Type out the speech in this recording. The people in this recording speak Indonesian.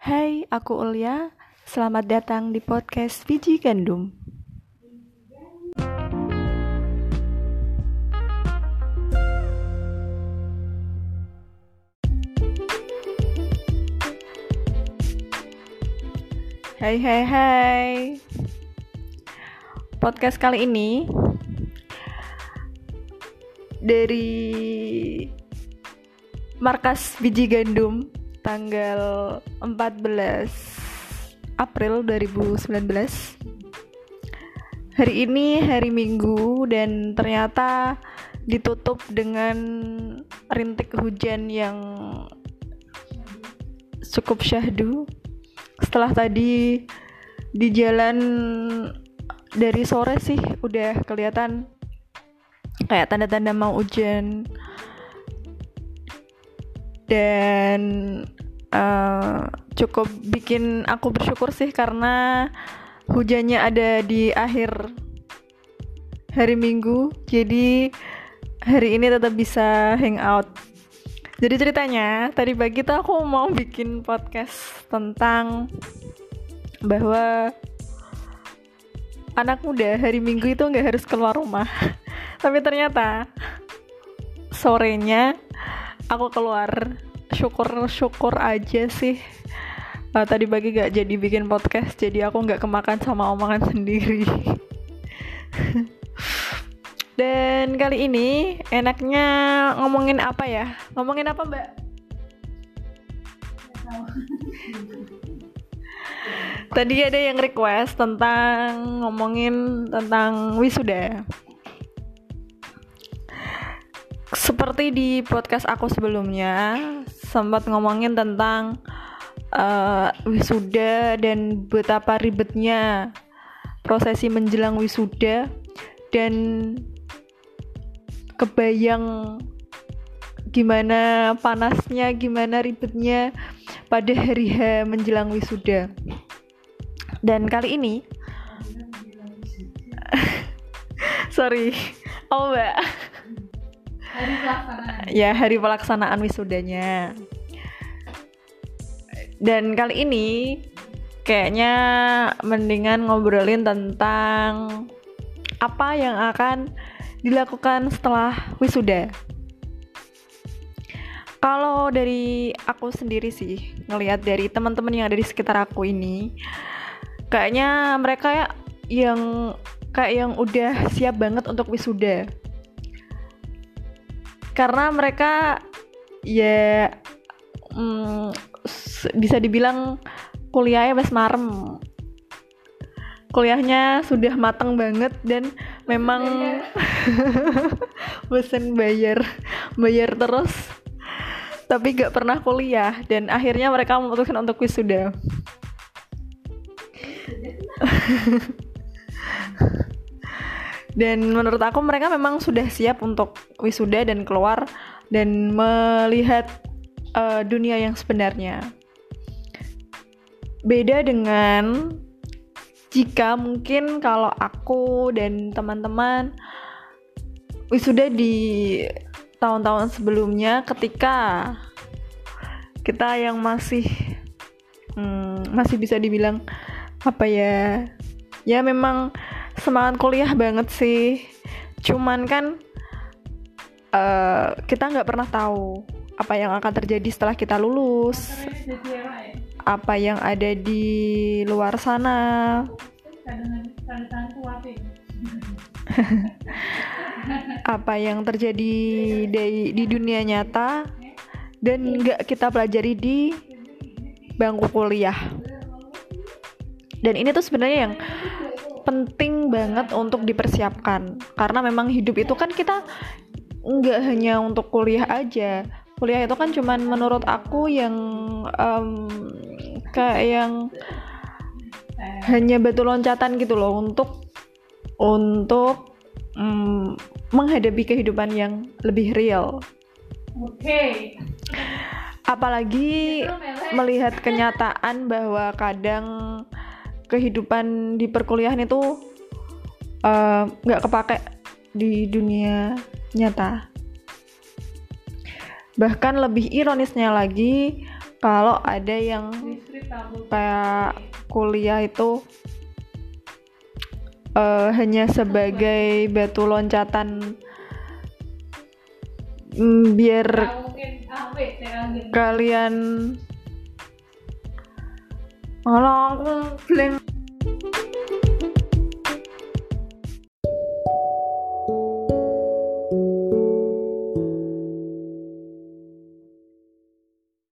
Hai, aku Ulia. Selamat datang di podcast Biji Gandum. Hai hai hai. Podcast kali ini dari markas Biji Gandum tanggal 14 April 2019 Hari ini hari Minggu dan ternyata ditutup dengan rintik hujan yang cukup syahdu. Setelah tadi di jalan dari sore sih udah kelihatan kayak tanda-tanda mau hujan. Dan uh, cukup bikin aku bersyukur sih karena hujannya ada di akhir hari Minggu. Jadi hari ini tetap bisa hangout jadi ceritanya tadi pagi tuh aku mau bikin podcast tentang bahwa anak muda hari Minggu itu nggak harus keluar rumah. Tapi ternyata sorenya aku keluar syukur-syukur aja sih. Uh, tadi pagi gak jadi bikin podcast, jadi aku nggak kemakan sama omongan sendiri. Dan kali ini enaknya ngomongin apa ya? Ngomongin apa, Mbak? Tadi ada yang request tentang ngomongin tentang wisuda. Seperti di podcast aku sebelumnya, sempat ngomongin tentang uh, wisuda dan betapa ribetnya prosesi menjelang wisuda dan kebayang gimana panasnya, gimana ribetnya pada hari H menjelang wisuda. Dan kali ini sorry, oh mbak. Hari pelaksanaan. Ya hari pelaksanaan wisudanya. Dan kali ini kayaknya mendingan ngobrolin tentang apa yang akan dilakukan setelah wisuda. Kalau dari aku sendiri sih, ngelihat dari teman-teman yang ada di sekitar aku ini, kayaknya mereka yang kayak yang udah siap banget untuk wisuda. Karena mereka ya hmm, bisa dibilang kuliahnya bes marem. Kuliahnya sudah matang banget dan memang bosan bayar bayar terus. Tapi gak pernah kuliah dan akhirnya mereka memutuskan untuk wisuda dan menurut aku mereka memang sudah siap untuk wisuda dan keluar dan melihat uh, dunia yang sebenarnya. Beda dengan jika mungkin kalau aku dan teman-teman wisuda di tahun-tahun sebelumnya ketika kita yang masih hmm, masih bisa dibilang apa ya ya memang semangat kuliah banget sih. Cuman kan uh, kita nggak pernah tahu apa yang akan terjadi setelah kita lulus. Apa yang ada di luar sana. Apa yang terjadi di, di dunia nyata dan nggak kita pelajari di bangku kuliah. Dan ini tuh sebenarnya yang penting banget untuk dipersiapkan karena memang hidup itu kan kita nggak hanya untuk kuliah aja kuliah itu kan cuman menurut aku yang um, kayak yang hanya batu loncatan gitu loh untuk untuk um, menghadapi kehidupan yang lebih real. Oke. Okay. Apalagi melihat kenyataan bahwa kadang kehidupan di perkuliahan itu nggak uh, kepake di dunia nyata. Bahkan lebih ironisnya lagi kalau ada yang kayak kuliah itu eh, hanya sebagai batu loncatan mm, biar mungkin ah kalian 好了我不能